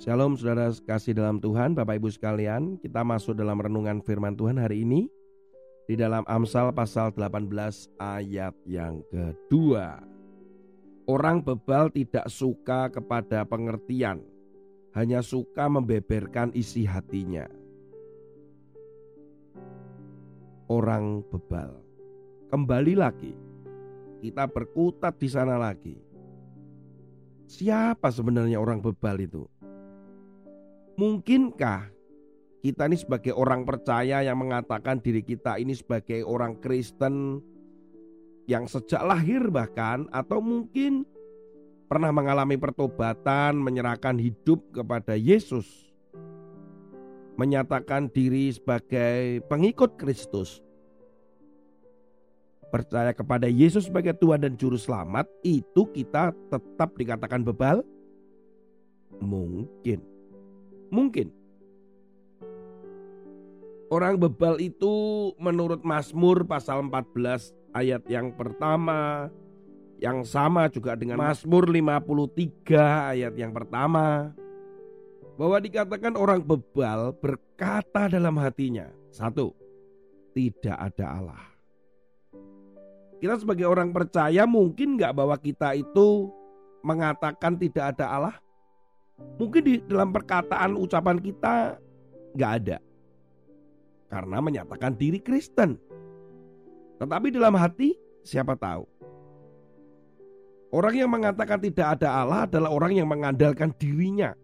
Shalom saudara kasih dalam Tuhan, Bapak Ibu sekalian, kita masuk dalam renungan firman Tuhan hari ini di dalam Amsal pasal 18 ayat yang kedua. Orang bebal tidak suka kepada pengertian, hanya suka membeberkan isi hatinya. Orang bebal. Kembali lagi, kita berkutat di sana lagi. Siapa sebenarnya orang bebal itu? Mungkinkah kita ini sebagai orang percaya yang mengatakan diri kita ini sebagai orang Kristen yang sejak lahir bahkan atau mungkin pernah mengalami pertobatan, menyerahkan hidup kepada Yesus, menyatakan diri sebagai pengikut Kristus, percaya kepada Yesus sebagai Tuhan dan Juru Selamat, itu kita tetap dikatakan bebal? Mungkin. Mungkin. Orang bebal itu menurut Mazmur pasal 14 ayat yang pertama yang sama juga dengan Mazmur 53 ayat yang pertama bahwa dikatakan orang bebal berkata dalam hatinya satu tidak ada Allah kita sebagai orang percaya mungkin nggak bahwa kita itu mengatakan tidak ada Allah Mungkin di dalam perkataan ucapan kita nggak ada. Karena menyatakan diri Kristen. Tetapi dalam hati siapa tahu. Orang yang mengatakan tidak ada Allah adalah orang yang mengandalkan dirinya.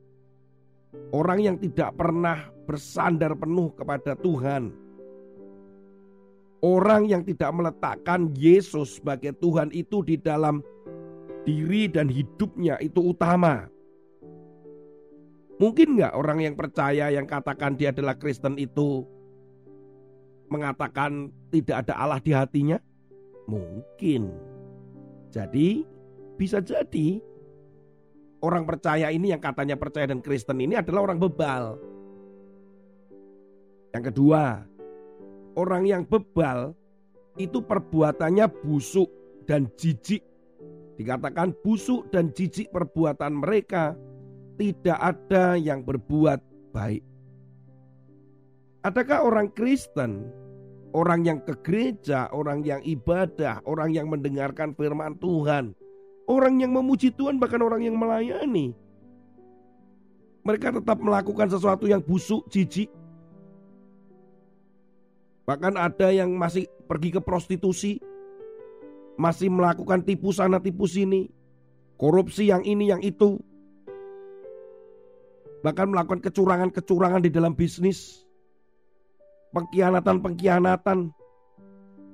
Orang yang tidak pernah bersandar penuh kepada Tuhan. Orang yang tidak meletakkan Yesus sebagai Tuhan itu di dalam diri dan hidupnya itu utama. Mungkin nggak orang yang percaya yang katakan dia adalah Kristen itu mengatakan tidak ada Allah di hatinya? Mungkin. Jadi bisa jadi orang percaya ini yang katanya percaya dan Kristen ini adalah orang bebal. Yang kedua, orang yang bebal itu perbuatannya busuk dan jijik. Dikatakan busuk dan jijik perbuatan mereka tidak ada yang berbuat baik. Adakah orang Kristen, orang yang ke gereja, orang yang ibadah, orang yang mendengarkan firman Tuhan, orang yang memuji Tuhan, bahkan orang yang melayani, mereka tetap melakukan sesuatu yang busuk, jijik. Bahkan ada yang masih pergi ke prostitusi, masih melakukan tipu sana tipu sini, korupsi yang ini yang itu, bahkan melakukan kecurangan-kecurangan di dalam bisnis, pengkhianatan-pengkhianatan,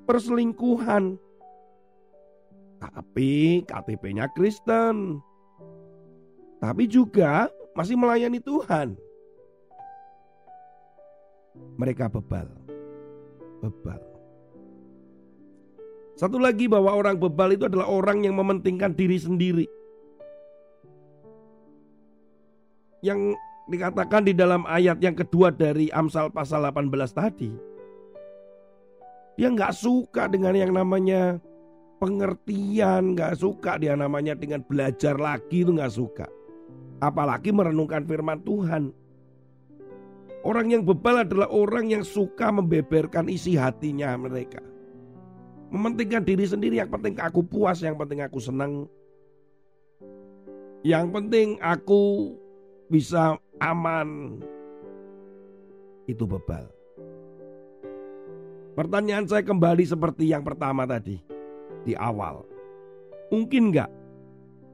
perselingkuhan. Tapi KTP-nya Kristen. Tapi juga masih melayani Tuhan. Mereka bebal. Bebal. Satu lagi bahwa orang bebal itu adalah orang yang mementingkan diri sendiri. Yang dikatakan di dalam ayat yang kedua dari Amsal pasal 18 tadi. Dia nggak suka dengan yang namanya pengertian, nggak suka dia namanya dengan belajar lagi itu nggak suka. Apalagi merenungkan firman Tuhan. Orang yang bebal adalah orang yang suka membeberkan isi hatinya mereka. Mementingkan diri sendiri, yang penting aku puas, yang penting aku senang. Yang penting aku bisa aman. Itu bebal. Pertanyaan saya kembali seperti yang pertama tadi di awal. Mungkin nggak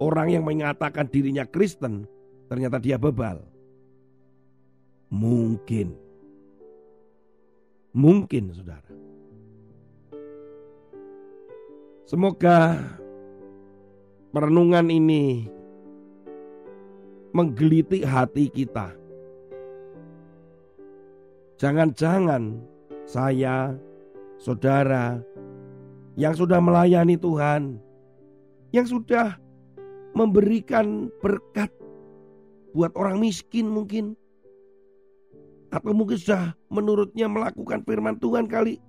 orang yang mengatakan dirinya Kristen ternyata dia bebal? Mungkin. Mungkin saudara. Semoga perenungan ini menggelitik hati kita. Jangan-jangan saya, saudara, yang sudah melayani Tuhan, yang sudah memberikan berkat buat orang miskin mungkin, atau mungkin sudah menurutnya melakukan firman Tuhan kali,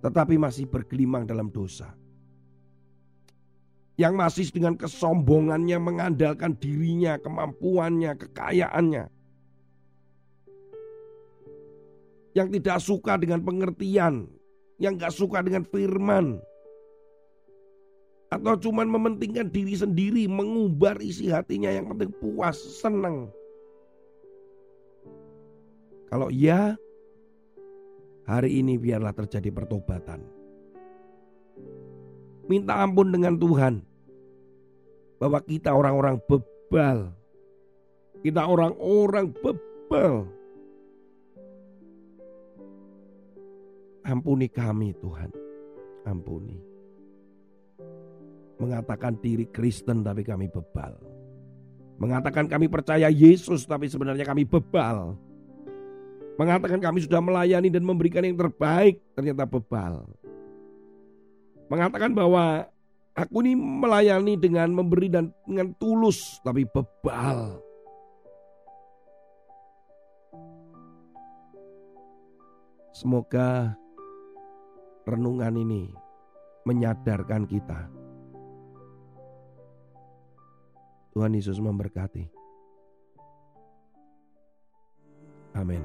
tetapi masih bergelimang dalam dosa. Yang masih dengan kesombongannya mengandalkan dirinya, kemampuannya, kekayaannya. Yang tidak suka dengan pengertian, yang gak suka dengan firman. Atau cuman mementingkan diri sendiri, mengubar isi hatinya yang penting puas, senang. Kalau iya, hari ini biarlah terjadi pertobatan. Minta ampun dengan Tuhan bahwa kita orang-orang bebal. Kita orang-orang bebal. Ampuni kami Tuhan. Ampuni. Mengatakan diri Kristen tapi kami bebal. Mengatakan kami percaya Yesus tapi sebenarnya kami bebal. Mengatakan kami sudah melayani dan memberikan yang terbaik ternyata bebal. Mengatakan bahwa Aku ini melayani dengan memberi dan dengan tulus tapi bebal. Semoga renungan ini menyadarkan kita. Tuhan Yesus memberkati. Amin.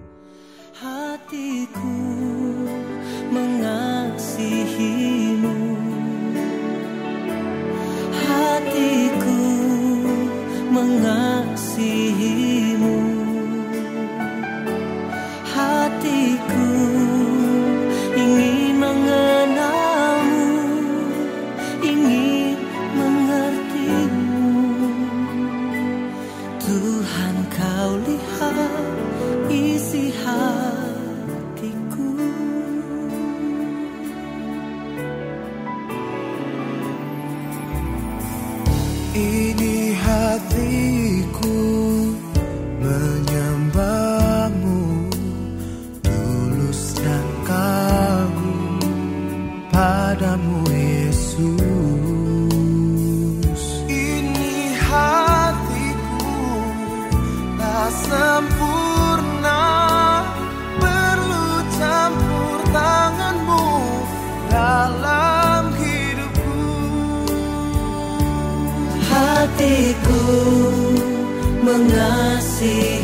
Hatiku Ini hatiku menyembahmu Tulus dan kagum padamu Yesus. Ini hatiku tak sempurna see.